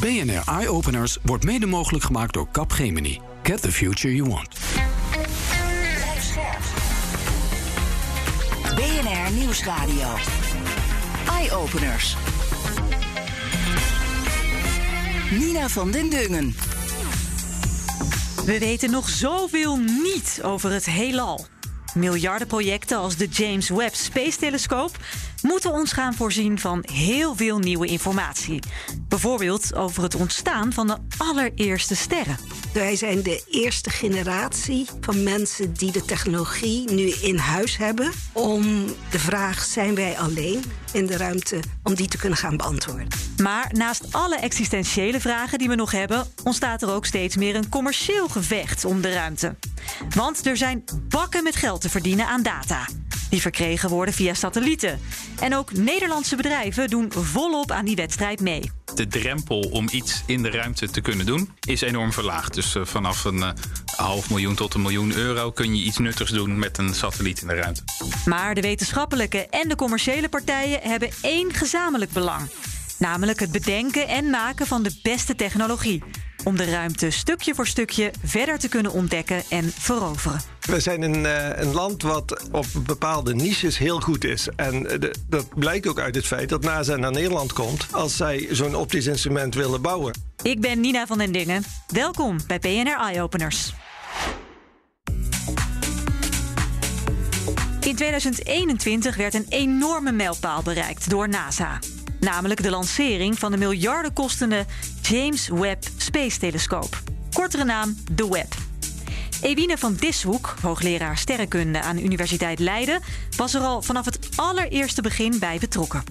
BNR Eye Openers wordt mede mogelijk gemaakt door Capgemini. Get the future you want. BNR Nieuwsradio. Eye Openers. Nina van den Dungen. We weten nog zoveel niet over het heelal. Miljardenprojecten als de James Webb Space Telescoop moeten ons gaan voorzien van heel veel nieuwe informatie. Bijvoorbeeld over het ontstaan van de allereerste sterren. Wij zijn de eerste generatie van mensen die de technologie nu in huis hebben om de vraag: zijn wij alleen in de ruimte om die te kunnen gaan beantwoorden. Maar naast alle existentiële vragen die we nog hebben, ontstaat er ook steeds meer een commercieel gevecht om de ruimte. Want er zijn bakken met geld te verdienen aan data. Die verkregen worden via satellieten. En ook Nederlandse bedrijven doen volop aan die wedstrijd mee. De drempel om iets in de ruimte te kunnen doen is enorm verlaagd. Dus uh, vanaf een uh, half miljoen tot een miljoen euro kun je iets nuttigs doen met een satelliet in de ruimte. Maar de wetenschappelijke en de commerciële partijen hebben één gezamenlijk belang. Namelijk het bedenken en maken van de beste technologie. Om de ruimte stukje voor stukje verder te kunnen ontdekken en veroveren. We zijn een, uh, een land wat op bepaalde niches heel goed is. En de, dat blijkt ook uit het feit dat NASA naar Nederland komt als zij zo'n optisch instrument willen bouwen. Ik ben Nina van den Dingen. Welkom bij PNR Eye Openers. In 2021 werd een enorme mijlpaal bereikt door NASA. Namelijk de lancering van de miljardenkostende James Webb Space Telescoop. Kortere naam de Webb. Ewine van Dishoek, hoogleraar sterrenkunde aan de Universiteit Leiden, was er al vanaf het allereerste begin bij betrokken.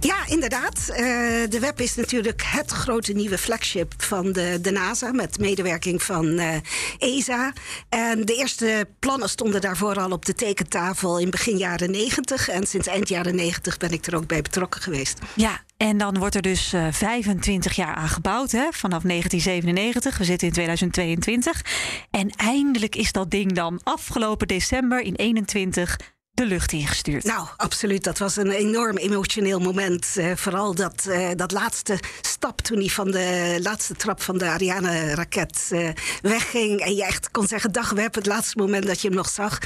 Ja, inderdaad. Uh, de Web is natuurlijk het grote nieuwe flagship van de, de NASA... met medewerking van uh, ESA. En de eerste plannen stonden daarvoor al op de tekentafel in begin jaren 90. En sinds eind jaren 90 ben ik er ook bij betrokken geweest. Ja, en dan wordt er dus uh, 25 jaar aan gebouwd, hè? vanaf 1997. We zitten in 2022. En eindelijk is dat ding dan afgelopen december in 21 de lucht ingestuurd. Nou, absoluut. Dat was een enorm emotioneel moment. Uh, vooral dat, uh, dat laatste stap toen hij van de laatste trap van de Ariane-raket uh, wegging. En je echt kon zeggen: Dag Web, het laatste moment dat je hem nog zag.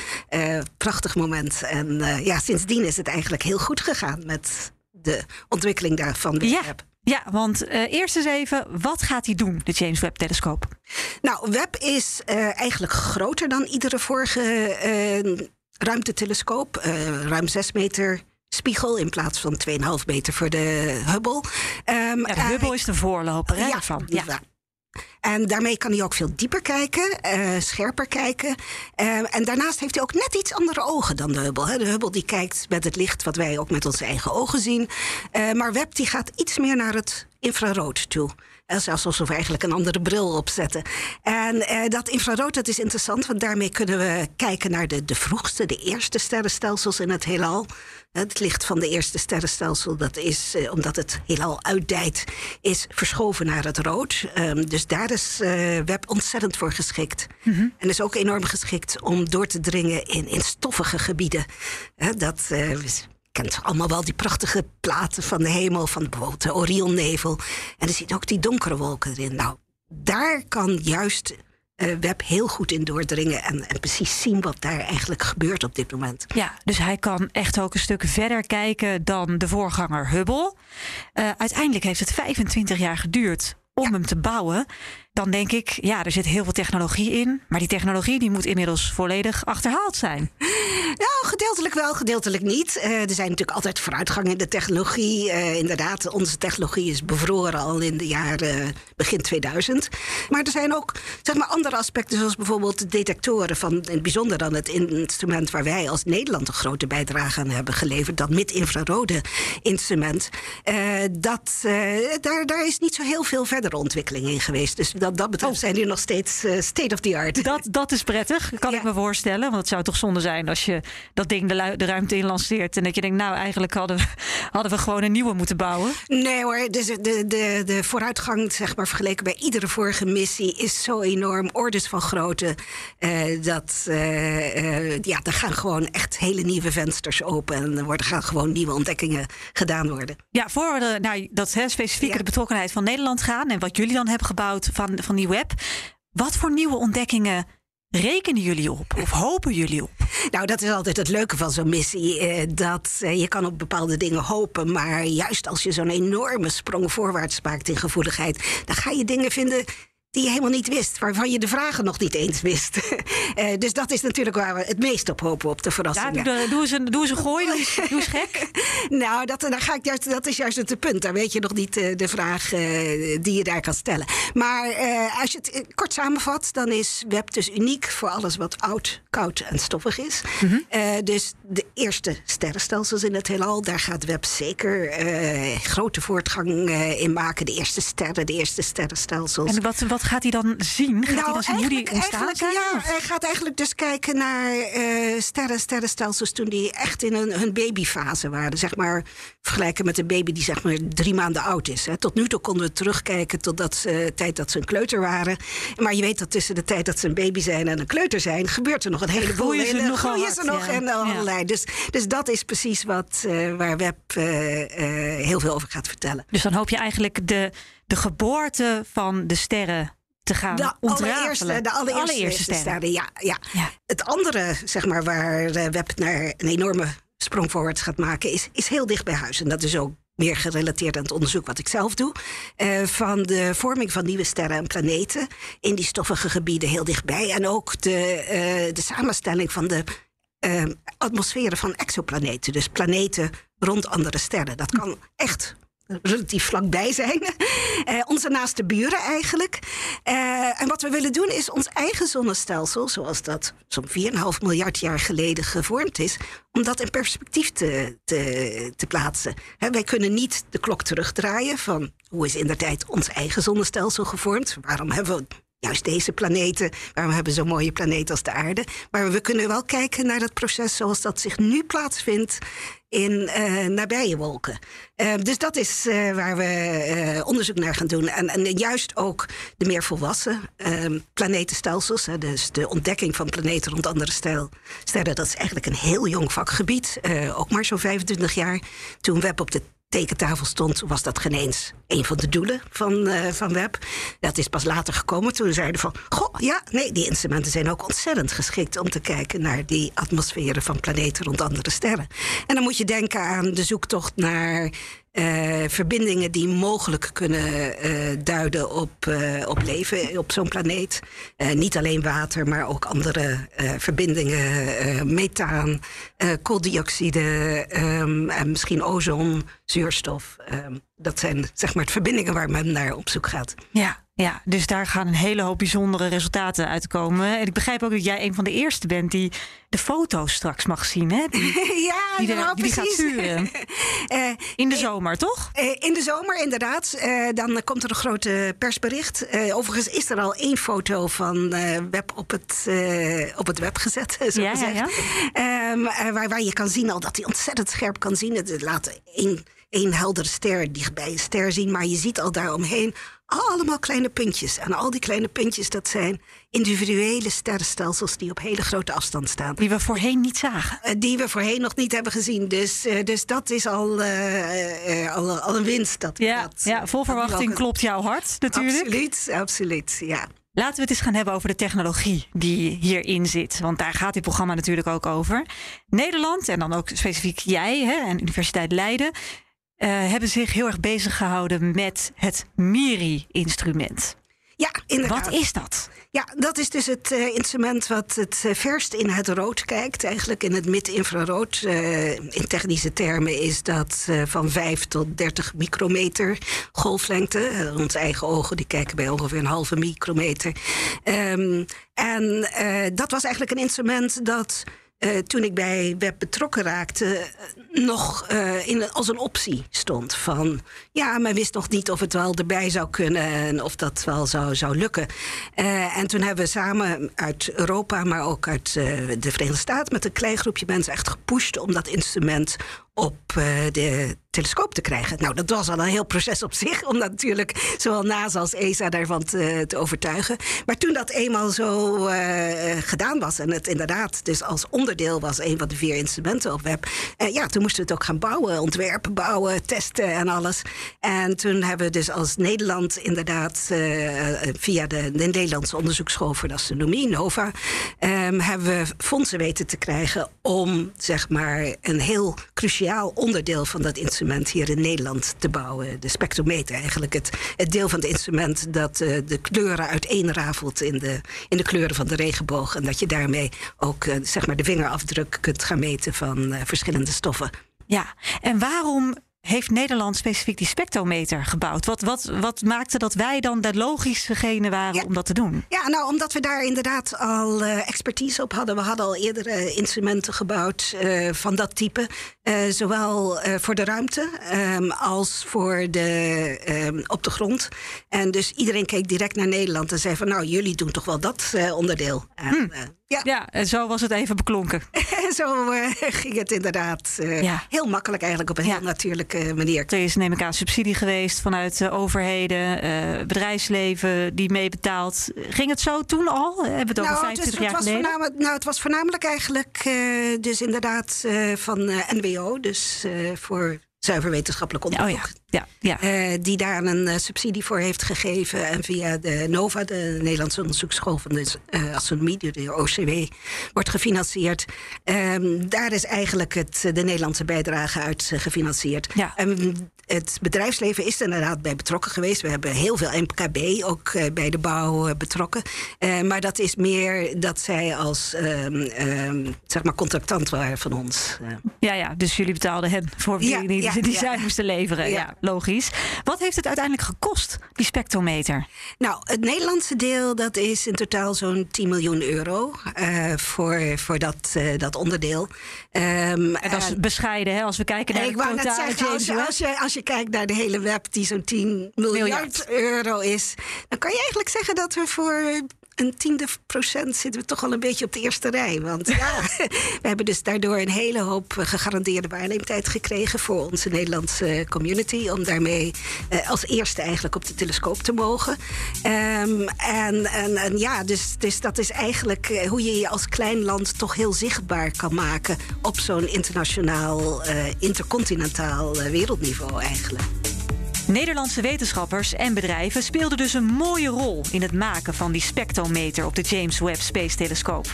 prachtig moment. En ja, sindsdien is het eigenlijk heel goed gegaan met de ontwikkeling daarvan. De ja. Web. Ja, want uh, eerst eens even, wat gaat hij doen, de James Webb-telescoop? Nou, Webb is uh, eigenlijk groter dan iedere vorige ruimtetelescoop. Uh, ruim 6 meter spiegel in plaats van 2,5 meter voor de Hubble. Um, ja, de Hubble is de voorloper hè, ja, ervan. Ja. ja. En daarmee kan hij ook veel dieper kijken, uh, scherper kijken. Uh, en daarnaast heeft hij ook net iets andere ogen dan de Hubble. Hè. De Hubble die kijkt met het licht wat wij ook met onze eigen ogen zien. Uh, maar Webb die gaat iets meer naar het infrarood toe. Zelfs alsof we eigenlijk een andere bril opzetten. En eh, dat infrarood dat is interessant, want daarmee kunnen we kijken naar de, de vroegste, de eerste sterrenstelsels in het heelal. Het licht van de eerste sterrenstelsel, dat is, eh, omdat het heelal uitdijt, is verschoven naar het rood. Um, dus daar is uh, Webb ontzettend voor geschikt. Mm -hmm. En is ook enorm geschikt om door te dringen in, in stoffige gebieden. Uh, dat kent allemaal wel die prachtige platen van de hemel, van bijvoorbeeld de Orionnevel. En er zitten ook die donkere wolken erin. Nou, daar kan juist uh, Webb heel goed in doordringen en, en, precies zien wat daar eigenlijk gebeurt op dit moment. Ja, dus hij kan echt ook een stuk verder kijken dan de voorganger Hubble. Uh, uiteindelijk heeft het 25 jaar geduurd om ja. hem te bouwen. Dan denk ik, ja, er zit heel veel technologie in. Maar die technologie die moet inmiddels volledig achterhaald zijn. Nou, gedeeltelijk wel, gedeeltelijk niet. Uh, er zijn natuurlijk altijd vooruitgang in de technologie. Uh, inderdaad, onze technologie is bevroren al in de jaren uh, begin 2000. Maar er zijn ook zeg maar, andere aspecten, zoals bijvoorbeeld de detectoren van, het bijzonder dan het instrument waar wij als Nederland een grote bijdrage aan hebben geleverd, dat mid-infrarode instrument. dat, daar, daar is niet zo heel veel verdere ontwikkeling in geweest. Dus dat, dat betreft Oh. zijn die nog steeds eh, state of the art. Dat, dat is prettig, kan Ja. ik me voorstellen. Want het zou toch zonde zijn als je dat ding de, ruimte in lanceert. En dat je denkt, nou, eigenlijk hadden we, hadden we gewoon een nieuwe moeten bouwen. Nee hoor, dus de, de, de vooruitgang, zeg maar, vergeleken bij iedere vorige missie, is zo enorm, orders van grootte. eh, dat eh, ja, er gaan gewoon echt hele nieuwe vensters open. En er worden, gaan gewoon nieuwe ontdekkingen gedaan worden. Ja, voor we naar dat hè, specifieke Ja. de betrokkenheid van Nederland gaan en wat jullie dan hebben gebouwd van, van die web. Wat voor nieuwe ontdekkingen rekenen jullie op? Of hopen jullie op? Nou, dat is altijd het leuke van zo'n missie. eh, dat eh, je kan op bepaalde dingen hopen. Maar juist als je zo'n enorme sprong voorwaarts maakt in gevoeligheid, dan ga je dingen vinden. Die je helemaal niet wist, waarvan je de vragen nog niet eens wist. Eh, dus dat is natuurlijk waar we het meest op hopen, op de Ja, verrassingen. doe, doe, eens een, doe eens een gooi, doe eens, doe eens gek. Nou, dat, daar ga ik juist, dat is juist het punt. Daar weet je nog niet eh, de vraag eh, die je daar kan stellen. Maar als je het kort samenvat, dan is web dus uniek voor alles wat oud, koud en stoffig is. Eh, dus de eerste sterrenstelsels in het heelal, daar gaat web zeker grote voortgang in maken. De eerste sterren, de eerste sterrenstelsels. En wat, wat gaat hij dan zien? Gaat hij dan zien hoe die Nou, ontstaan zijn? Ja, hij gaat eigenlijk dus kijken naar eh sterren, sterrenstelsels toen die echt in hun, hun babyfase waren. Zeg maar vergelijken met een baby die zeg maar drie maanden oud is. Hè. Tot nu toe konden we terugkijken tot dat ze, tijd dat ze een kleuter waren. Maar je weet dat tussen de tijd dat ze een baby zijn en een kleuter zijn, gebeurt er nog een heleboel. groeien ze En, nogal groeien ze nog ja. en Ja. allerlei. Dus, dus dat is precies wat, eh, waar Web eh, heel veel over gaat vertellen. Dus dan hoop je eigenlijk de, de geboorte van de sterren te gaan De ontrafelen. allereerste, de allereerste, sterren. sterren. Ja, ja. Ja. Het andere, zeg maar, waar eh, Web naar een enorme sprong voorwaarts gaat maken, is, is heel dicht bij huis. En dat is ook meer gerelateerd aan het onderzoek wat ik zelf doe. eh, van de vorming van nieuwe sterren en planeten in die stoffige gebieden heel dichtbij. En ook de, eh, de samenstelling van de atmosferen van exoplaneten. Dus planeten rond andere sterren. Dat kan echt relatief vlakbij zijn. Eh, onze naaste buren eigenlijk. Eh, en wat we willen doen is ons eigen zonnestelsel, zoals dat zo'n 4,5 miljard jaar geleden gevormd is, om dat in perspectief te, te, te plaatsen. Wij kunnen niet de klok terugdraaien van hoe is in de tijd ons eigen zonnestelsel gevormd? Waarom hebben we juist deze planeten. Hebben we zo'n mooie planeet als de aarde? Maar we kunnen wel kijken naar dat proces zoals dat zich nu plaatsvindt in eh, nabije wolken. Eh, dus dat is eh, waar we onderzoek naar gaan doen. En, en juist ook de meer volwassen eh, planetenstelsels. Hè, dus de ontdekking van planeten rond andere stel, sterren. Dat is eigenlijk een heel jong vakgebied. ook maar zo'n 25 jaar. Toen Web op de tekentafel stond, was dat geen eens een van de doelen van, eh, van Web. Dat is pas later gekomen toen zeiden van... goh, ja, nee, die instrumenten zijn ook ontzettend geschikt... om te kijken naar die atmosferen van planeten rond andere sterren. En dan moet je denken aan de zoektocht naar... eh, verbindingen die mogelijk kunnen eh, duiden op, eh, op leven op zo'n planeet. Niet alleen water, maar ook andere verbindingen. methaan, kooldioxide ehm, en misschien ozon, zuurstof. Ehm, dat zijn zeg maar de verbindingen waar men naar op zoek gaat. Ja, ja, dus daar gaan een hele hoop bijzondere resultaten uitkomen. En ik begrijp ook dat jij een van de eerste bent die de foto's straks mag zien. Hè? Die, ja, die, nou, die die gaat sturen. Eh, In de zomer, toch? Eh, in de zomer, inderdaad. Eh, dan eh, komt er een grote persbericht. Eh, overigens is er al één foto van eh, web op het, eh, op het web gezet. Zo Ja, gezegd. ja. Ehm, eh, waar, waar je kan zien al dat hij ontzettend scherp kan zien. Het laat één, één heldere ster dichtbij een ster zien. Maar je ziet al daaromheen allemaal kleine puntjes. En al die kleine puntjes, dat zijn individuele sterrenstelsels... die op hele grote afstand staan. Die we voorheen niet zagen. Eh, die we voorheen nog niet hebben gezien. Dus, eh, dus dat is al, eh, al, al een winst. Dat, Ja, dat, ja vol verwachting klopt jouw hart natuurlijk. Absoluut, absoluut, ja. Laten we het eens gaan hebben over de technologie die hierin zit. Want daar gaat dit programma natuurlijk ook over. Nederland, en dan ook specifiek jij hè, en Universiteit Leiden... eh, hebben zich heel erg bezig gehouden met het MIRI-instrument. Ja, inderdaad. Wat is dat? Ja, dat is dus het eh, instrument wat het eh, verst in het rood kijkt. Eigenlijk in het mid-infrarood. In technische termen is dat van 5 tot 30 micrometer golflengte. Onze eigen ogen die kijken bij ongeveer een halve micrometer. Ehm, en dat was eigenlijk een instrument dat eh, toen ik bij Web betrokken raakte, eh, nog eh, in, als een optie stond. Van ja, men wist nog niet of het wel erbij zou kunnen en of dat wel zou, zou lukken. En toen hebben we samen uit Europa, maar ook uit de Verenigde Staten, met een klein groepje mensen echt gepusht om dat instrument op de telescoop te krijgen. Nou, dat was al een heel proces op zich, om natuurlijk zowel NASA als ESA daarvan te, te overtuigen. Maar toen dat eenmaal zo eh, gedaan was en het inderdaad dus als onderdeel was, een van de vier instrumenten op web, eh, ja, toen moesten we het ook gaan bouwen, ontwerpen, bouwen, testen en alles. En toen hebben we dus als Nederland inderdaad eh, eh, via de, de Nederlandse onderzoeksschool voor de astronomie, NOVA, ehm, hebben we fondsen weten te krijgen om zeg maar een heel cruciaal onderdeel van dat instrument hier in Nederland te bouwen. De spectrometer, eigenlijk het, het deel van het instrument dat eh, de kleuren uiteenrafelt in de, in de kleuren van de regenboog. En dat je daarmee ook eh, zeg maar de vingerafdruk kunt gaan meten van eh, verschillende stoffen. Ja, en waarom heeft Nederland specifiek die spectrometer gebouwd? Wat, wat, wat maakte dat wij dan de logischegene waren Ja. om dat te doen? Ja, nou, omdat we daar inderdaad al eh, expertise op hadden. We hadden al eerder instrumenten gebouwd eh, van dat type. Eh, zowel voor de ruimte ehm, als voor de, ehm, op de grond. En dus iedereen keek direct naar Nederland en zei van... nou, jullie doen toch wel dat onderdeel. Eh, ja, Ja, en zo was het even beklonken. en zo eh, ging het inderdaad eh, Ja. heel makkelijk eigenlijk op een Ja. heel natuurlijke manier. Er is neem ik aan subsidie geweest vanuit eh, overheden, eh, bedrijfsleven die meebetaalt. Ging het zo toen al? Hebben we het over Nou, 25 het, jaar was geleden? voornamelijk, nou, het was voornamelijk eigenlijk dus inderdaad van NWO, dus voor zuiver wetenschappelijk Oh onderzoek. Ja, ja. eh, die daar een eh, subsidie voor heeft gegeven. En via de NOVA, de Nederlandse Onderzoeksschool van de eh, Astronomie, de- OCW, wordt gefinancierd. Ehm, daar is eigenlijk het, de Nederlandse bijdrage uit gefinancierd. Ja. En het bedrijfsleven is er inderdaad bij betrokken geweest. We hebben heel veel MKB ook bij de bouw betrokken. Maar dat is meer dat zij als ehm, ehm, zeg maar contractant waren van ons. Ja, ja, dus jullie betaalden hen voor wie Ja, die, ja, die ja. zij moesten leveren. Ja. Logisch. Wat heeft het uiteindelijk gekost, die spectrometer? Nou, het Nederlandse deel dat is in totaal zo'n 10 miljoen euro eh, voor, voor dat, eh, dat onderdeel. Ehm, En dat is en- bescheiden, hè, als we kijken naar ik de totale zeggen, als je, als, je, als je kijkt naar de hele web die zo'n 10 miljard, Miljard. euro is, dan kan je eigenlijk zeggen dat we voor een tiende procent zitten we toch al een beetje op de eerste rij. Want ja, we hebben dus daardoor een hele hoop eh, gegarandeerde waarneemtijd gekregen voor onze Nederlandse community. Om daarmee eh, als eerste eigenlijk op de telescoop te mogen. Ehm, en, en, en ja, dus, dus dat is eigenlijk eh, hoe je je als klein land toch heel zichtbaar kan maken op zo'n internationaal, eh, intercontinentaal eh, wereldniveau eigenlijk. Nederlandse wetenschappers en bedrijven speelden dus een mooie rol in het maken van die spectrometer op de James Webb Space Telescoop.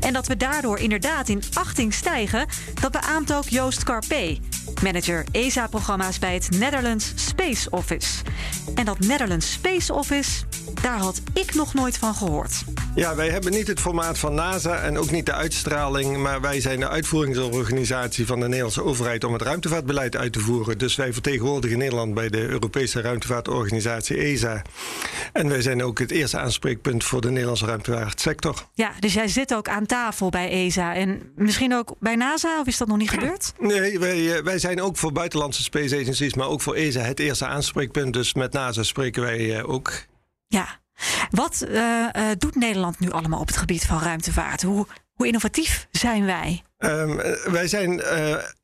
En dat we daardoor inderdaad in achting stijgen, dat beaamt ook Joost Carpe, manager ESA-programma's bij het Netherlands Space Office. En dat Netherlands Space Office, daar had ik nog nooit van gehoord. Ja, wij hebben niet het formaat van NASA en ook niet de uitstraling, maar wij zijn de uitvoeringsorganisatie van de Nederlandse overheid om het ruimtevaartbeleid uit te voeren. Dus wij vertegenwoordigen Nederland bij de Europese ruimtevaartorganisatie ESA. En wij zijn ook het eerste aanspreekpunt voor de Nederlandse ruimtevaartsector. Ja, dus jij zit ook aan tafel bij ESA en misschien ook bij NASA, of is dat nog niet gebeurd? Nee, wij, eh, wij zijn ook voor buitenlandse space agencies, maar ook voor ESA het eerste aanspreekpunt. Dus met NASA spreken wij eh, ook. Ja. Wat eh, eh, doet Nederland nu allemaal op het gebied van ruimtevaart? Hoe, hoe innovatief zijn wij? Ehm, eh, wij zijn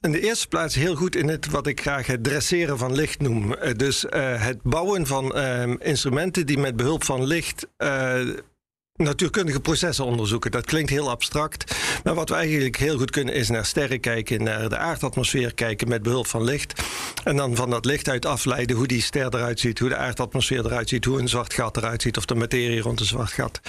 in de eerste plaats heel goed in het wat ik graag het dresseren van licht noem. Dus het bouwen van ehm, instrumenten die met behulp van licht natuurkundige processen onderzoeken. Dat klinkt heel abstract. Maar wat we eigenlijk heel goed kunnen is naar sterren kijken, naar de aardatmosfeer kijken met behulp van licht. En dan van dat licht uit afleiden hoe die ster eruit ziet, hoe de aardatmosfeer eruit ziet, hoe een zwart gat eruit ziet of de materie rond een zwart gat.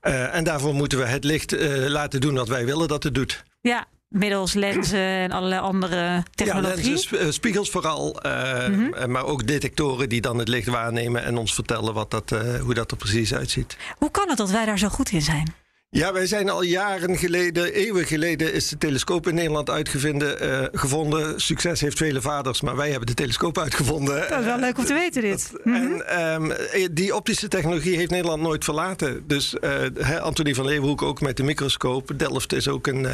Eh, en daarvoor moeten we het licht eh, laten doen wat wij willen dat het doet. Ja, middels lenzen en allerlei andere technologie. Ja, lenzen, eh, spiegels vooral, eh, Mhm. maar ook detectoren die dan het licht waarnemen en ons vertellen wat dat, eh, hoe dat er precies uitziet. Hoe kan het dat wij daar zo goed in zijn? Ja, wij zijn al jaren geleden, eeuwen geleden, is de telescoop in Nederland uitgevonden. Uh, gevonden. Succes heeft vele vaders, maar wij hebben de telescoop uitgevonden. Dat is wel leuk om te weten, dit. Dat, mm En um, die optische technologie heeft Nederland nooit verlaten. Dus uh, Antonie van Leeuwenhoek ook met de microscoop. Delft is ook een,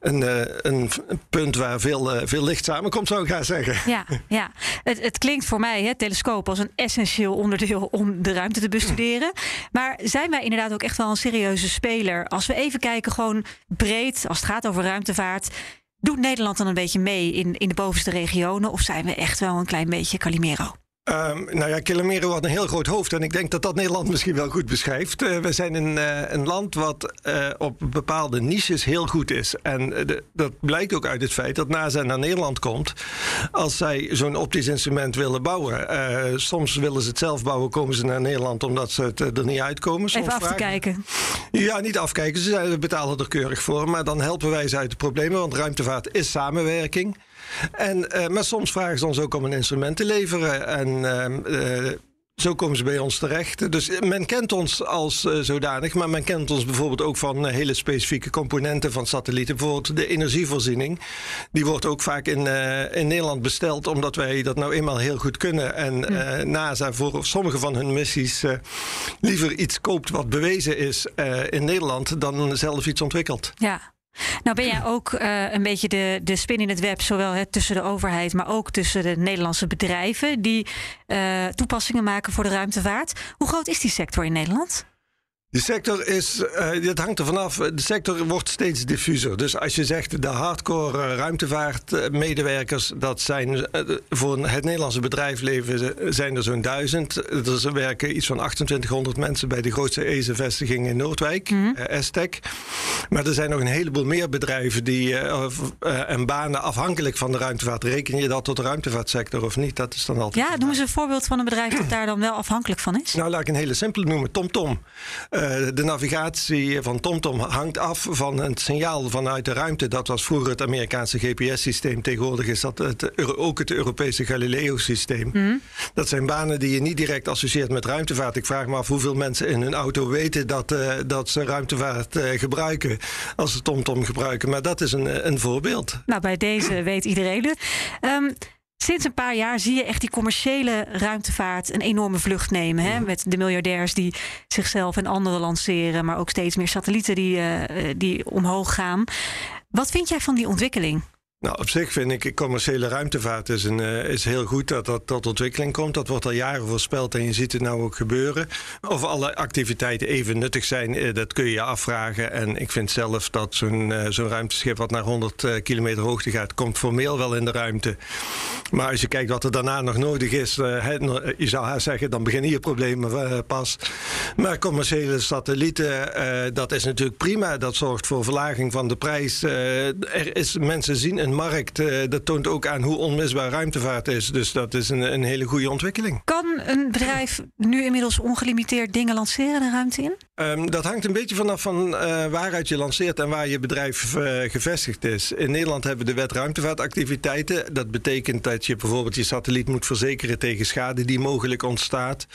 een, een, een punt waar veel, veel licht samenkomt, zou ik gaan zeggen. Ja, ja. Het, het klinkt voor mij, hè, telescoop, als een essentieel onderdeel om de ruimte te bestuderen. Maar zijn wij inderdaad ook echt wel een serieuze speler? Als we even kijken, gewoon breed, als het gaat over ruimtevaart. Doet Nederland dan een beetje mee in, in de bovenste regionen? Of zijn we echt wel een klein beetje Calimero? Um, nou ja, Calimero had een heel groot hoofd. En ik denk dat dat Nederland misschien wel goed beschrijft. Uh, we zijn een, uh, een land wat uh, op bepaalde niches heel goed is. En de, dat blijkt ook uit het feit dat NASA naar Nederland komt. Als zij zo'n optisch instrument willen bouwen. soms willen ze het zelf bouwen, komen ze naar Nederland omdat ze het er niet uitkomen. Soms Even af te kijken. Ja, niet afkijken. Ze betalen er keurig voor. Maar dan helpen wij ze uit de problemen. Want ruimtevaart is samenwerking. En, uh, maar soms vragen ze ons ook om een instrument te leveren. En uh, zo komen ze bij ons terecht. Dus men kent ons als uh, zodanig, maar men kent ons bijvoorbeeld ook van uh, hele specifieke componenten van satellieten. Bijvoorbeeld de energievoorziening. Die wordt ook vaak in, uh, in Nederland besteld, omdat wij dat nou eenmaal heel goed kunnen. En NASA voor sommige van hun missies liever iets koopt wat bewezen is in Nederland dan zelf iets ontwikkelt. Ja. Nou ben jij ook uh, een beetje de, de spin in het web, zowel hè, tussen de overheid, maar ook tussen de Nederlandse bedrijven die uh, toepassingen maken voor de ruimtevaart. Hoe groot is die sector in Nederland? De sector is, uh, dat hangt er vanaf. De sector wordt steeds diffuser. Dus als je zegt de hardcore uh, ruimtevaartmedewerkers, dat zijn uh, voor het Nederlandse bedrijfsleven zijn er zo'n duizend. Er werken iets van 2800 mensen bij de grootste ESA-vestiging in Noordwijk, mm -hmm. Estec. Maar er zijn nog een heleboel meer bedrijven die, en banen afhankelijk van de ruimtevaart. Reken je dat tot de ruimtevaartsector of niet? Dat is dan altijd. Ja, noem eens een voorbeeld van een bedrijf dat daar dan wel afhankelijk van is. Nou, laat ik een hele simpele noemen: TomTom. Tom. Uh, de navigatie van TomTom hangt af van een signaal vanuit de ruimte. Dat was vroeger het Amerikaanse GPS-systeem. Tegenwoordig is dat het, ook het Europese Galileo-systeem. Mm. Dat zijn banen die je niet direct associeert met ruimtevaart. Ik vraag me af hoeveel mensen in hun auto weten dat, uh, dat ze ruimtevaart uh, gebruiken als ze TomTom gebruiken. Maar dat is een, een voorbeeld. Nou, bij deze weet iedereen het. Um, Sinds een paar jaar zie je echt die commerciële ruimtevaart een enorme vlucht nemen. Hè? Met de miljardairs die zichzelf en anderen lanceren, maar ook steeds meer satellieten die, uh, die omhoog gaan. Wat vind jij van die ontwikkeling? Nou, op zich vind ik commerciële ruimtevaart is, een, uh, is heel goed dat dat tot ontwikkeling komt. Dat wordt al jaren voorspeld en je ziet het nou ook gebeuren. Of alle activiteiten even nuttig zijn, uh, dat kun je je afvragen. En ik vind zelf dat zo'n zo'n ruimteschip wat naar 100 kilometer hoogte gaat, komt formeel wel in de ruimte. Maar als je kijkt wat er daarna nog nodig is, je zou haar zeggen, dan beginnen hier problemen pas. Maar commerciële satellieten, dat is natuurlijk prima. Dat zorgt voor verlaging van de prijs. er is, mensen zien een markt. Uh, dat toont ook aan hoe onmisbaar ruimtevaart is. Dus dat is een, een hele goede ontwikkeling. Kan een bedrijf nu inmiddels ongelimiteerd dingen lanceren de ruimte in? Um, dat hangt een beetje vanaf van uh, waaruit je lanceert en waar je bedrijf uh, gevestigd is. In Nederland hebben we de wet ruimtevaartactiviteiten. Dat betekent dat je bijvoorbeeld je satelliet moet verzekeren tegen schade die mogelijk ontstaat.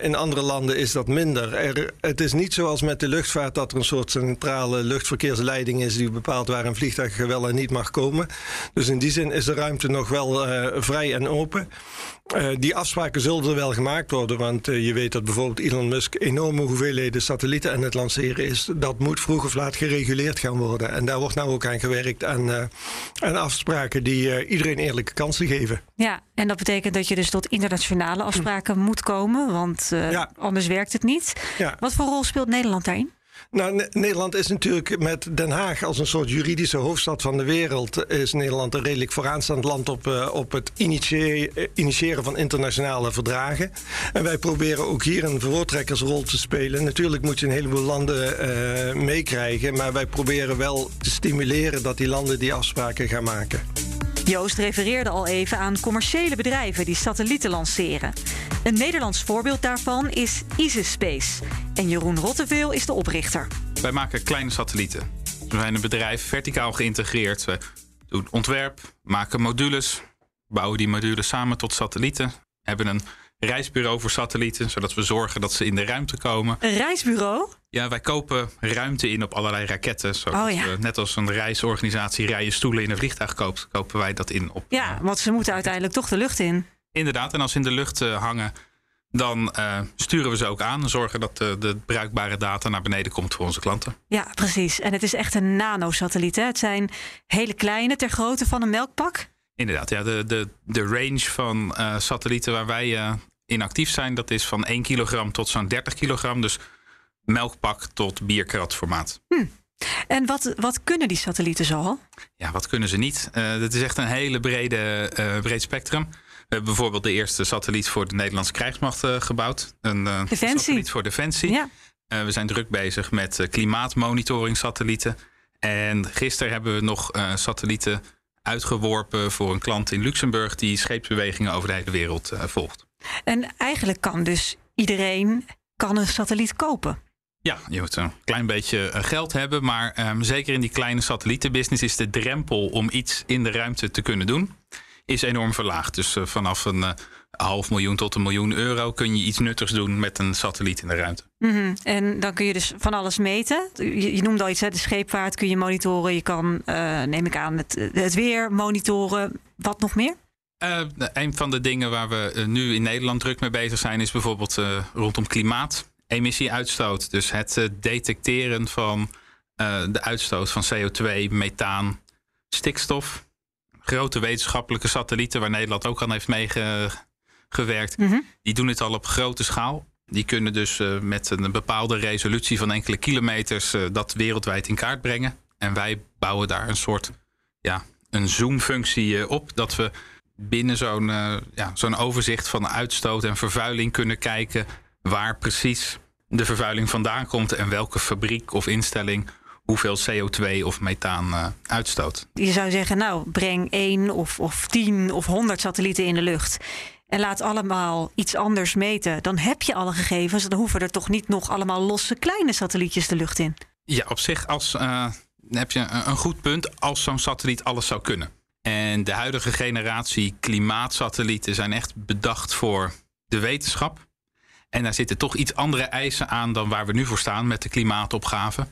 in andere landen is dat minder. Er, het is niet zoals met de luchtvaart dat er een soort centrale luchtverkeersleiding is die bepaalt waar een vliegtuig wel en niet mag komen. Dus in die zin is de ruimte nog wel uh, vrij en open. Uh, die afspraken zullen er wel gemaakt worden, want uh, je weet dat bijvoorbeeld Elon Musk enorme hoeveelheden satellieten aan het lanceren is. Dat moet vroeg of laat gereguleerd gaan worden. En daar wordt nou ook aan gewerkt aan, aan afspraken die iedereen eerlijke kansen geven. Ja, en dat betekent dat je dus tot internationale afspraken moet komen, want ja. anders werkt het niet. Ja. Wat voor rol speelt Nederland daarin? Nou, Nederland is natuurlijk met Den Haag als een soort juridische hoofdstad van de wereld. Is Nederland een redelijk vooraanstaand land op, uh, op het initiëren van internationale verdragen. En wij proberen ook hier een voortrekkersrol te spelen. Natuurlijk moet je een heleboel landen uh, meekrijgen. Maar wij proberen wel te stimuleren dat die landen die afspraken gaan maken. Joost refereerde al even aan commerciële bedrijven die satellieten lanceren. Een Nederlands voorbeeld daarvan is Isis Space. En Jeroen Rotteveel is de oprichter. Wij maken kleine satellieten. We zijn een bedrijf verticaal geïntegreerd. We doen ontwerp, maken modules, bouwen die modules samen tot satellieten. Hebben een reisbureau voor satellieten, zodat we zorgen dat ze in de ruimte komen. Een reisbureau? Ja, wij kopen ruimte in op allerlei raketten. Zodat Oh, ja. we, net als een reisorganisatie rijen stoelen in een vliegtuig koopt, kopen wij dat in op. Ja, want ze moeten uiteindelijk toch de lucht in. Inderdaad, en als ze in de lucht eh, hangen, dan eh, sturen we ze ook aan. En zorgen dat de, de bruikbare data naar beneden komt voor onze klanten. Ja, precies. En het is echt een nanosatelliet. Hè? Het zijn hele kleine, ter grootte van een melkpak. Inderdaad, ja, de, de, de range van eh, satellieten waar wij eh, in actief zijn, dat is van 1 kilogram tot zo'n 30 kilogram. Dus melkpak tot bierkratformaat. En wat, wat kunnen die satellieten zoal? Ja, wat kunnen ze niet? Eh het is echt een hele brede, eh, breed spectrum. We hebben bijvoorbeeld de eerste satelliet voor de Nederlandse krijgsmacht eh, gebouwd. Een satelliet voor Defensie. Ja. We zijn druk bezig met klimaatmonitoring satellieten. En gisteren hebben we nog satellieten uitgeworpen voor een klant in Luxemburg die scheepsbewegingen over de hele wereld volgt. En eigenlijk kan dus iedereen kan een satelliet kopen. Ja, je moet een klein beetje eh, geld hebben, maar ehm, zeker in die kleine satellietenbusiness is de drempel om iets in de ruimte te kunnen doen, is enorm verlaagd. Dus eh, vanaf een eh, half miljoen tot een miljoen euro kun je iets nuttigs doen met een satelliet in de ruimte. Mhm. En dan kun je dus van alles meten. Je, je noemde al iets, hè? de scheepvaart kun je monitoren. Je kan, neem ik aan, het, het weer monitoren. Wat nog meer? Eh, een van de dingen waar we eh, nu in Nederland druk mee bezig zijn, is bijvoorbeeld eh, rondom klimaat, emissieuitstoot. Dus het detecteren van de uitstoot van CO2, methaan, stikstof. Grote wetenschappelijke satellieten waar Nederland ook aan heeft meegewerkt. Mhm. Die doen het al op grote schaal. Die kunnen dus met een bepaalde resolutie van enkele kilometers dat wereldwijd in kaart brengen. En wij bouwen daar een soort ja, een zoomfunctie op. Dat we binnen zo'n eh, ja, zo'n overzicht van uitstoot en vervuiling kunnen kijken waar precies de vervuiling vandaan komt en welke fabriek of instelling hoeveel CO2 of methaan eh, uitstoot. Je zou zeggen, nou, breng één of, of tien of honderd satellieten in de lucht. En laat allemaal iets anders meten. Dan heb je alle gegevens. Dan hoeven er toch niet nog allemaal losse kleine satellietjes de lucht in. Ja, op zich als, eh, heb je een, een goed punt als zo'n satelliet alles zou kunnen. En de huidige generatie klimaatsatellieten zijn echt bedacht voor de wetenschap. En daar zitten toch iets andere eisen aan dan waar we nu voor staan met de klimaatopgave.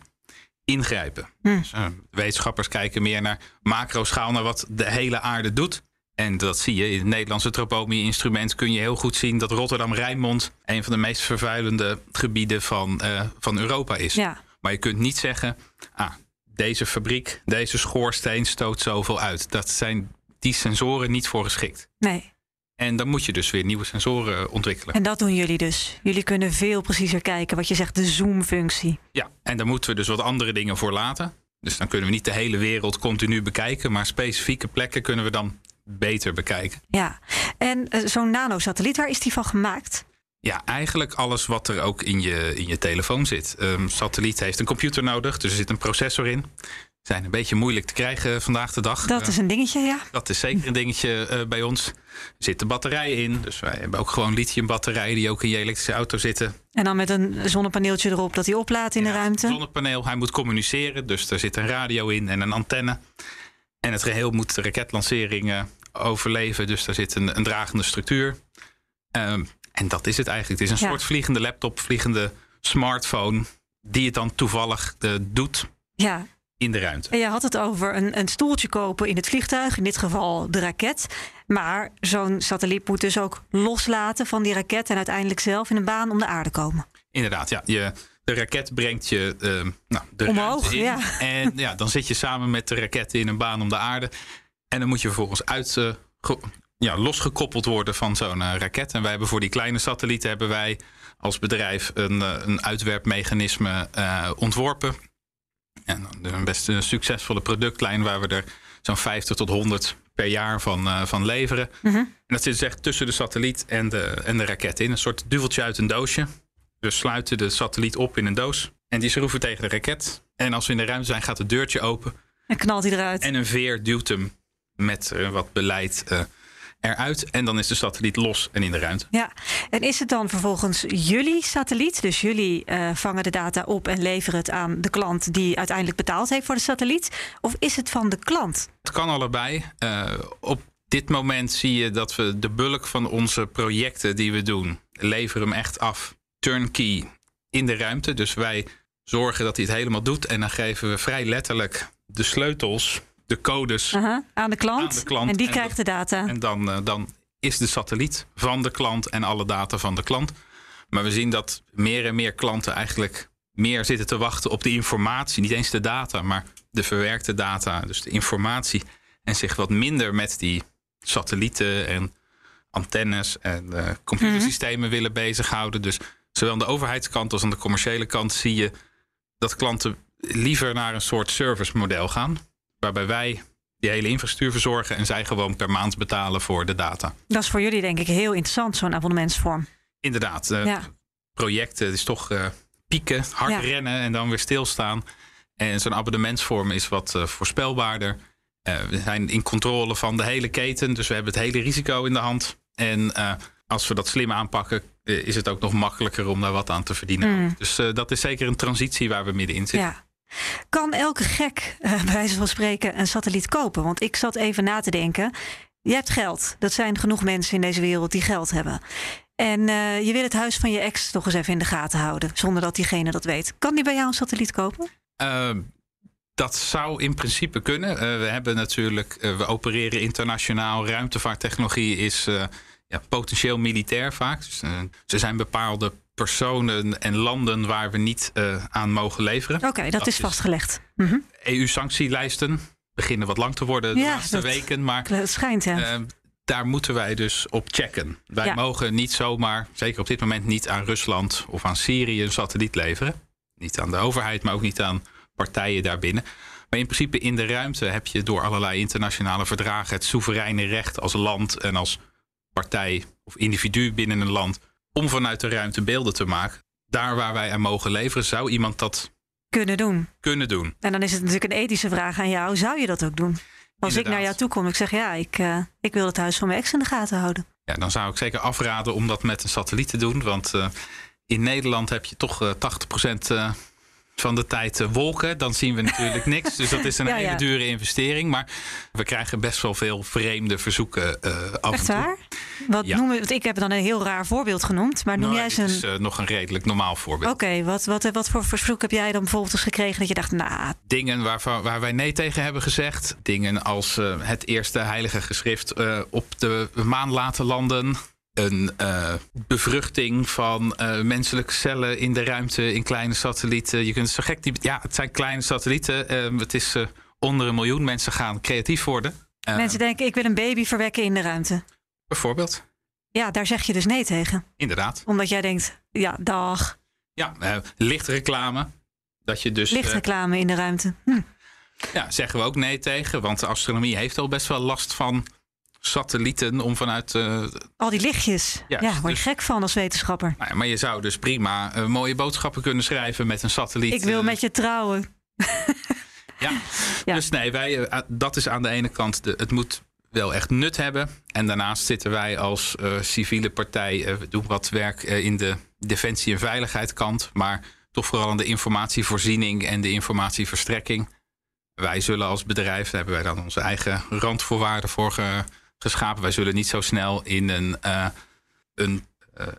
Ingrijpen. Dus, eh, wetenschappers kijken meer naar macroschaal, naar wat de hele aarde doet. En dat zie je in het Nederlandse tropomi-instrument kun je heel goed zien dat Rotterdam-Rijnmond een van de meest vervuilende gebieden van, eh, van Europa is. Ja. Maar je kunt niet zeggen, ah, deze fabriek, deze schoorsteen stoot zoveel uit. Dat zijn die sensoren niet voor geschikt. Nee. En dan moet je dus weer nieuwe sensoren ontwikkelen. En dat doen jullie dus. Jullie kunnen veel preciezer kijken. Wat je zegt, de zoomfunctie. Ja, en daar moeten we dus wat andere dingen voor laten. Dus dan kunnen we niet de hele wereld continu bekijken, maar specifieke plekken kunnen we dan beter bekijken. Ja. En eh, zo'n nanosatelliet, waar is die van gemaakt? Ja, eigenlijk alles wat er ook in je, in je telefoon zit. Een satelliet heeft een computer nodig, dus er zit een processor in. Zijn een beetje moeilijk te krijgen vandaag de dag. Dat Eh, is een dingetje, ja. Dat is zeker een dingetje eh, bij ons. Er zitten batterijen in. Dus wij hebben ook gewoon lithiumbatterijen die ook in je elektrische auto zitten. En dan met een zonnepaneeltje erop dat hij oplaadt in de ruimte. Zonnepaneel, hij moet communiceren. Dus er zit een radio in en een antenne. En het geheel moet de raketlancering eh, overleven. Dus daar zit een, een dragende structuur. Ehm, en dat is het eigenlijk. Het is een Ja. soort vliegende laptop, vliegende smartphone. Die het dan toevallig eh, doet Ja. in de ruimte. En je had het over een, een stoeltje kopen in het vliegtuig. In dit geval de raket. Maar zo'n satelliet moet dus ook loslaten van die raket. En uiteindelijk zelf in een baan om de aarde komen. Inderdaad, ja. Je, de raket brengt je ehm, nou, de Omhoog, in. ja. En ja, dan zit je samen met de raket in een baan om de aarde. En dan moet je vervolgens uit, eh, ja, losgekoppeld worden van zo'n eh, raket. En wij hebben voor die kleine satellieten hebben wij als bedrijf een, eh, een uitwerpmechanisme eh, ontworpen. En een best een succesvolle productlijn waar we er zo'n 50 tot 100 per jaar van, van leveren. En dat zit dus echt tussen de satelliet en de, en de raket in. Een soort duveltje uit een doosje. We sluiten de satelliet op in een doos. En die schroeven tegen de raket. En als we in de ruimte zijn, gaat het deurtje open. En knalt hij eruit. En een veer duwt hem met wat beleid eruit. En dan is de satelliet los en in de ruimte. Ja, en is het dan vervolgens jullie satelliet? Dus jullie eh, vangen de data op en leveren het aan de klant die uiteindelijk betaald heeft voor de satelliet? Of is het van de klant? Het kan allebei. Eh, op dit moment zie je dat we de bulk van onze projecten die we doen, leveren hem echt af turnkey in de ruimte. Dus wij zorgen dat hij het helemaal doet. En dan geven we vrij letterlijk de sleutels, de codes aan, de klant, aan de klant. En die En krijgt de data. En dan, eh, dan is de satelliet van de klant en alle data van de klant. Maar we zien dat meer en meer klanten eigenlijk meer zitten te wachten op de informatie. Niet eens de data, maar de verwerkte data, dus de informatie. En zich wat minder met die satellieten en antennes en eh, computersystemen willen bezighouden. Dus zowel aan de overheidskant als aan de commerciële kant zie je dat klanten liever naar een soort servicemodel gaan. Waarbij wij die hele infrastructuur verzorgen en zij gewoon per maand betalen voor de data. Dat is voor jullie denk ik heel interessant, zo'n abonnementsvorm. Inderdaad, eh, Ja. projecten is toch eh, pieken, hard Ja. rennen en dan weer stilstaan. En zo'n abonnementsvorm is wat eh, voorspelbaarder. We zijn in controle van de hele keten, dus we hebben het hele risico in de hand. En als we dat slim aanpakken, is het ook nog makkelijker om daar wat aan te verdienen. Mm. Dus dat is zeker een transitie waar we middenin zitten. Ja. Kan elke gek, eh, bij wijze van spreken, een satelliet kopen? Want ik zat even na te denken. Je hebt geld. Dat zijn genoeg mensen in deze wereld die geld hebben. En eh, je wil het huis van je ex toch eens even in de gaten houden. Zonder dat diegene dat weet. Kan die bij jou een satelliet kopen? Eh, dat zou in principe kunnen. Eh, we hebben natuurlijk, we opereren internationaal. Ruimtevaarttechnologie is ja, potentieel militair vaak. Dus, eh, er zijn bepaalde personen en landen waar we niet eh, aan mogen leveren. Oké, dat, Dat is vastgelegd. Mhm. EU-sanctielijsten beginnen wat lang te worden de Ja, laatste dat- weken. Maar schijnt, ja. eh, daar moeten wij dus op checken. Wij Ja. mogen niet zomaar, zeker op dit moment niet aan Rusland of aan Syrië een satelliet leveren. Niet aan de overheid, maar ook niet aan partijen daarbinnen. Maar in principe in de ruimte heb je door allerlei internationale verdragen het soevereine recht als land en als partij of individu binnen een land om vanuit de ruimte beelden te maken. Daar waar wij aan mogen leveren, zou iemand dat Kunnen doen. kunnen doen. En dan is het natuurlijk een ethische vraag aan jou. Zou je dat ook doen? Als ik naar jou toe kom, ik zeg ja, ik, eh, ik wil het huis van mijn ex in de gaten houden. Ja, dan zou ik zeker afraden om dat met een satelliet te doen. Want eh, in Nederland heb je toch eh 80% eh, van de tijd wolken. Dan zien we natuurlijk niks. Dus dat is een Ja, hele ja. dure investering. Maar we krijgen best wel veel vreemde verzoeken af Echt en toe. waar? Wat Ja. noemen, want ik heb dan een heel raar voorbeeld genoemd. Maar noem Nou, jij eens een... is eh, nog een redelijk normaal voorbeeld. Oké, wat, wat, wat voor verzoek heb jij dan bijvoorbeeld eens gekregen dat je dacht, nou, Dingen waarvan, waar wij nee tegen hebben gezegd. Dingen als eh, het eerste heilige geschrift eh, op de maan laten landen. Een bevruchting van menselijke cellen in de ruimte in kleine satellieten. Je kunt zo gek die. Ja, het zijn kleine satellieten. Eh, het is onder een miljoen. Mensen gaan creatief worden. Mensen denken ik wil een baby verwekken in de ruimte. Bijvoorbeeld. Ja, daar zeg je dus nee tegen. Inderdaad. Omdat jij denkt, ja, dag, Ja, eh, lichtreclame. Dat je dus. eh, lichtreclame in de ruimte. Hm. Ja, zeggen we ook nee tegen. Want de astronomie heeft al best wel last van satellieten om vanuit. eh, Al die lichtjes. Ja, Ja, word je dus- gek van als wetenschapper. nou ja, maar je zou dus prima eh, mooie boodschappen kunnen schrijven met een satelliet. Ik wil eh, met je trouwen. Ja. Ja. Dus nee, wij, eh, dat is aan de ene kant. De, het moet wel echt nut hebben. En daarnaast zitten wij als eh, civiele partij. eh, we doen wat werk eh, in de defensie- en veiligheidskant. Maar toch vooral aan de informatievoorziening en de informatieverstrekking. Wij zullen als bedrijf, daar hebben wij dan onze eigen randvoorwaarden voor ge- geschapen. Wij zullen niet zo snel in een, een,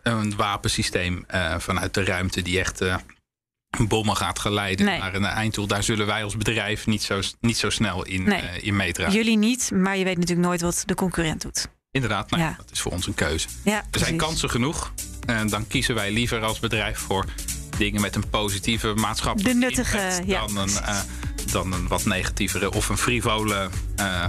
een wapensysteem vanuit de ruimte die echt bommen gaat geleiden Nee. naar een einddoel. Daar zullen wij als bedrijf niet zo, niet zo snel in, Nee. eh, in meedragen. Jullie niet, maar je weet natuurlijk nooit wat de concurrent doet. Inderdaad, nou, Ja. dat is voor ons een keuze. Ja, Er zijn kansen genoeg. En dan kiezen wij liever als bedrijf voor dingen met een positieve maatschappelijke De nuttige, impact ja, dan, een, eh, dan een wat negatievere of een frivole eh,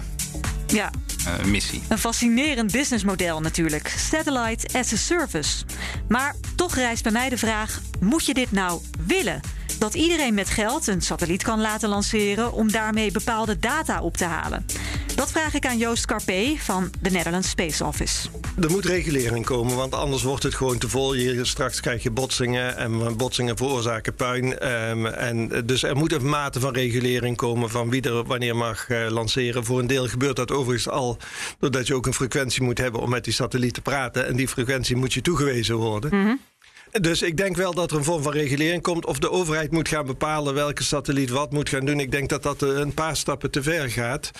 Ja, eh, missie. Een fascinerend businessmodel natuurlijk. Satellite as a service. Maar toch rijst bij mij de vraag: moet je dit nou willen? Dat iedereen met geld een satelliet kan laten lanceren om daarmee bepaalde data op te halen. Dat vraag ik aan Joost Carpé van de Netherlands Space Office. Er moet regulering komen, want anders wordt het gewoon te vol. Je, straks krijg je botsingen en botsingen veroorzaken puin. Ehm, en dus er moet een mate van regulering komen van wie er wanneer mag eh, lanceren. Voor een deel gebeurt dat overigens al doordat je ook een frequentie moet hebben om met die satelliet te praten. En die frequentie moet je toegewezen worden. Dus ik denk wel dat er een vorm van regulering komt. Of de overheid moet gaan bepalen welke satelliet wat moet gaan doen. Ik denk dat dat een paar stappen te ver gaat.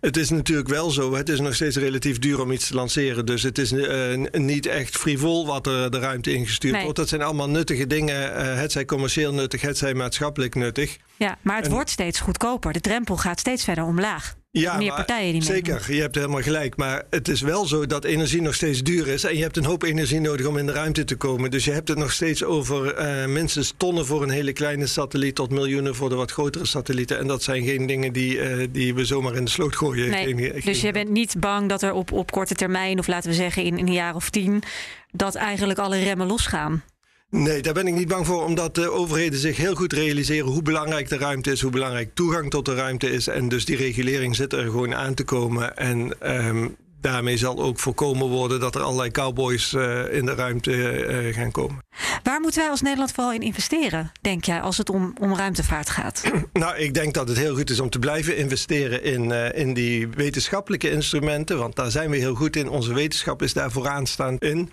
Het is natuurlijk wel zo. Het is nog steeds relatief duur om iets te lanceren. Dus het is uh, niet echt frivol wat er de ruimte ingestuurd nee. wordt. Dat zijn allemaal nuttige dingen. Uh, het zij commercieel nuttig, het zij maatschappelijk nuttig. Ja, maar het en, wordt steeds goedkoper. De drempel gaat steeds verder omlaag. Ja, meer partijen die zeker. Je hebt helemaal gelijk. Maar het is wel zo dat energie nog steeds duur is. En je hebt een hoop energie nodig om in de ruimte te komen. Dus je hebt het nog steeds over uh, minstens tonnen voor een hele kleine satelliet... tot miljoenen voor de wat grotere satellieten. En dat zijn geen dingen die, uh, die we zomaar in de sloot gooien. Nee, geen, geen, dus je bent niet bang dat er op, op korte termijn... of laten we zeggen in, in een jaar of tien... dat eigenlijk alle remmen losgaan? Nee, daar ben ik niet bang voor, omdat de overheden zich heel goed realiseren hoe belangrijk de ruimte is, hoe belangrijk toegang tot de ruimte is. En dus die regulering zit er gewoon aan te komen. En um, daarmee zal ook voorkomen worden dat er allerlei cowboys uh, in de ruimte uh, gaan komen. Waar moeten wij als Nederland vooral in investeren, denk jij, als het om, om ruimtevaart gaat? nou, ik denk dat het heel goed is om te blijven investeren in, uh, in die wetenschappelijke instrumenten. Want daar zijn we heel goed in. Onze wetenschap is daar vooraanstaand in.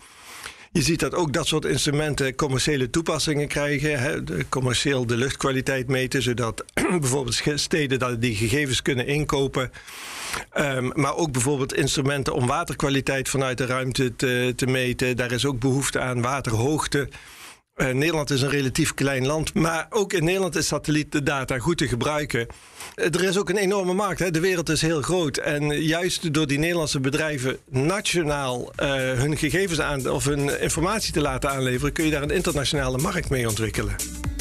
Je ziet dat ook dat soort instrumenten commerciële toepassingen krijgen. Hè, commercieel de luchtkwaliteit meten, zodat bijvoorbeeld steden die gegevens kunnen inkopen. Um, maar ook bijvoorbeeld instrumenten om waterkwaliteit vanuit de ruimte te, te meten. Daar is ook behoefte aan waterhoogte. Uh, Nederland is een relatief klein land, maar ook in Nederland is satellietdata goed te gebruiken. Er is ook een enorme markt. Hè. De wereld is heel groot. En juist door die Nederlandse bedrijven nationaal uh, hun gegevens aan of hun informatie te laten aanleveren, kun je daar een internationale markt mee ontwikkelen.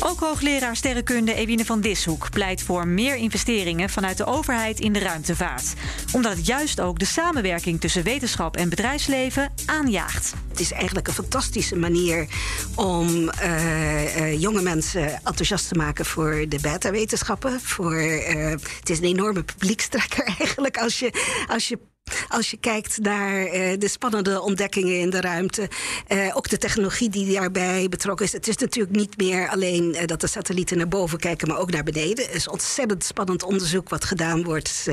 Ook hoogleraar sterrenkunde Ewine van Dishoek pleit voor meer investeringen vanuit de overheid in de ruimtevaart. Omdat het juist ook de samenwerking tussen wetenschap en bedrijfsleven aanjaagt. Het is eigenlijk een fantastische manier om uh, uh, jonge mensen enthousiast te maken voor de beta-wetenschappen. Voor, uh, het is een enorme publiekstrekker eigenlijk als je, als je als je kijkt naar uh, de spannende ontdekkingen in de ruimte, uh, ook de technologie die daarbij betrokken is. Het is natuurlijk niet meer alleen uh, dat de satellieten naar boven kijken, maar ook naar beneden. Het is ontzettend spannend onderzoek wat gedaan wordt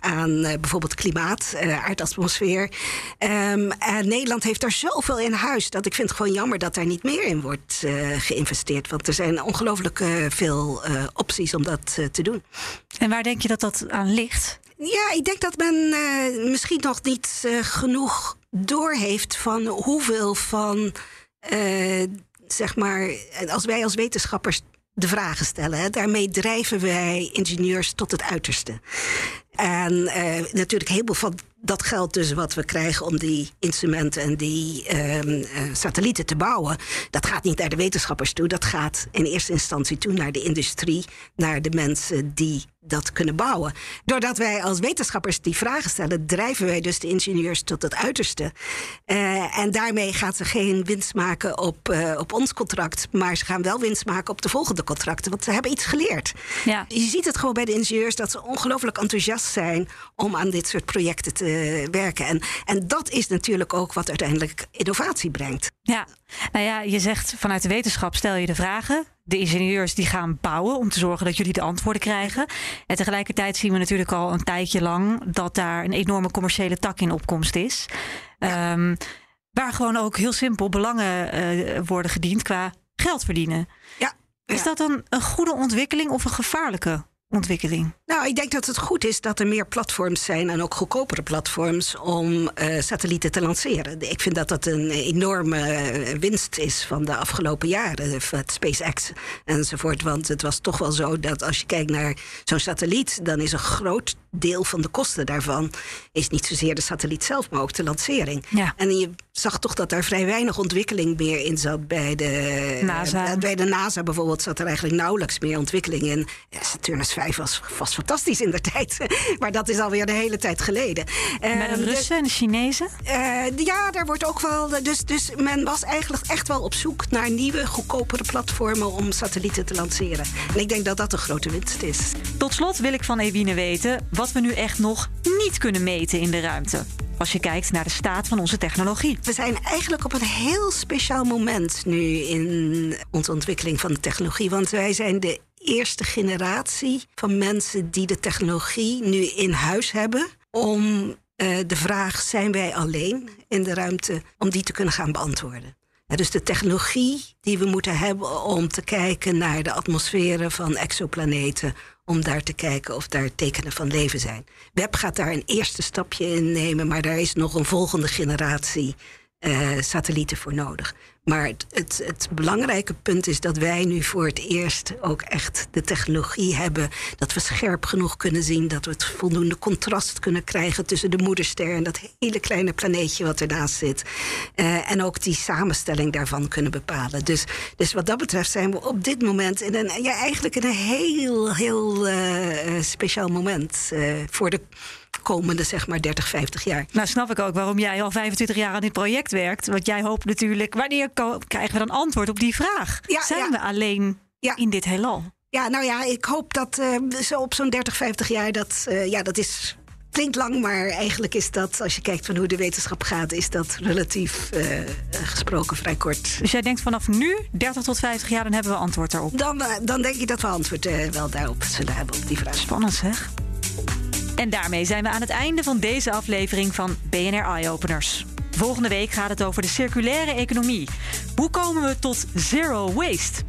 aan bijvoorbeeld klimaat, aardatmosfeer. Um, en Nederland heeft daar zoveel in huis dat ik vind het gewoon jammer dat daar niet meer in wordt geïnvesteerd. Want er zijn ongelooflijk veel opties om dat te doen. En waar denk je dat dat aan ligt? Ja, ik denk dat men uh, misschien nog niet uh, genoeg doorheeft van hoeveel van, uh, zeg maar, als wij als wetenschappers de vragen stellen. Daarmee drijven wij ingenieurs tot het uiterste. En natuurlijk heel veel van dat geld dus wat we krijgen om die instrumenten en die um, uh, satellieten te bouwen, dat gaat niet naar de wetenschappers toe. Dat gaat in eerste instantie toe naar de industrie, naar de mensen die dat kunnen bouwen. Doordat wij als wetenschappers die vragen stellen, drijven wij dus de ingenieurs tot het uiterste. Uh, en daarmee gaan ze geen winst maken op, uh, op ons contract, maar ze gaan wel winst maken op de volgende contracten, want ze hebben iets geleerd. Ja. Je ziet het gewoon bij de ingenieurs dat ze ongelooflijk enthousiast zijn om aan dit soort projecten te werken. En, en dat is natuurlijk ook wat uiteindelijk innovatie brengt. Ja, nou ja, je zegt vanuit de wetenschap stel je de vragen. De ingenieurs die gaan bouwen om te zorgen dat jullie de antwoorden krijgen. En tegelijkertijd zien we natuurlijk al een tijdje lang dat daar een enorme commerciële tak in opkomst is. Ja. Um, waar gewoon ook heel simpel belangen uh, worden gediend qua geld verdienen. Ja. Is dat dan een goede ontwikkeling of een gevaarlijke ontwikkeling? Nou, ik denk dat het goed is dat er meer platforms zijn en ook goedkopere platforms om uh, satellieten te lanceren. Ik vind dat dat een enorme winst is van de afgelopen jaren, het SpaceX enzovoort. Want het was toch wel zo dat als je kijkt naar zo'n satelliet, dan is een groot deel van de kosten daarvan is niet zozeer de satelliet zelf, maar ook de lancering. Ja. En je zag toch dat er vrij weinig ontwikkeling meer in zat bij de NASA. Bij de NASA bijvoorbeeld zat er eigenlijk nauwelijks meer ontwikkeling in. Ja, Saturnus 5 was, was fantastisch in de tijd, maar dat is alweer de hele tijd geleden. Met de Russen en de Chinezen? Uh, ja, daar wordt ook wel. Dus, dus men was eigenlijk echt wel op zoek naar nieuwe, goedkopere platformen om satellieten te lanceren. En ik denk dat dat een grote winst is. Tot slot wil ik van Ewine weten wat we nu echt nog niet kunnen meten in de ruimte. Als je kijkt naar de staat van onze technologie. We zijn eigenlijk op een heel speciaal moment nu in onze ontwikkeling van de technologie. Want wij zijn de eerste generatie van mensen die de technologie nu in huis hebben. Om uh, de vraag: zijn wij alleen in de ruimte? om die te kunnen gaan beantwoorden. dus de technologie die we moeten hebben om te kijken naar de atmosferen van exoplaneten. Om daar te kijken of daar tekenen van leven zijn. Web gaat daar een eerste stapje in nemen, maar daar is nog een volgende generatie uh, satellieten voor nodig. Maar het, het, het, belangrijke punt is dat wij nu voor het eerst ook echt de technologie hebben. Dat we scherp genoeg kunnen zien. Dat we het voldoende contrast kunnen krijgen tussen de moederster en dat hele kleine planeetje wat ernaast zit. Uh, en ook die samenstelling daarvan kunnen bepalen. Dus, dus wat dat betreft zijn we op dit moment in een, ja, eigenlijk in een heel, heel uh, speciaal moment voor de komende zeg maar 30, 50 jaar. Nou snap ik ook waarom jij al 25 jaar aan dit project werkt. Want jij hoopt natuurlijk, wanneer krijgen we dan antwoord op die vraag? Ja, Zijn we alleen in dit heelal? Ja, nou ja, ik hoop dat uh, zo op zo'n 30, 50 jaar, dat, uh, ja, dat is klinkt lang, maar eigenlijk is dat, als je kijkt van hoe de wetenschap gaat, is dat relatief uh, gesproken vrij kort. Dus jij denkt vanaf nu, 30 tot 50 jaar, dan hebben we antwoord daarop? Dan, dan denk ik dat we antwoord wel daarop zullen hebben op die vraag. Spannend zeg. En daarmee zijn we aan het einde van deze aflevering van BNR Eye Openers. Volgende week gaat het over de circulaire economie. Hoe komen we tot zero waste?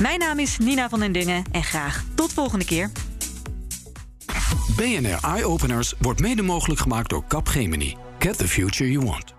Mijn naam is Nina van den Dungen en graag tot volgende keer. BNR Eye Openers wordt mede mogelijk gemaakt door Capgemini. Get the future you want.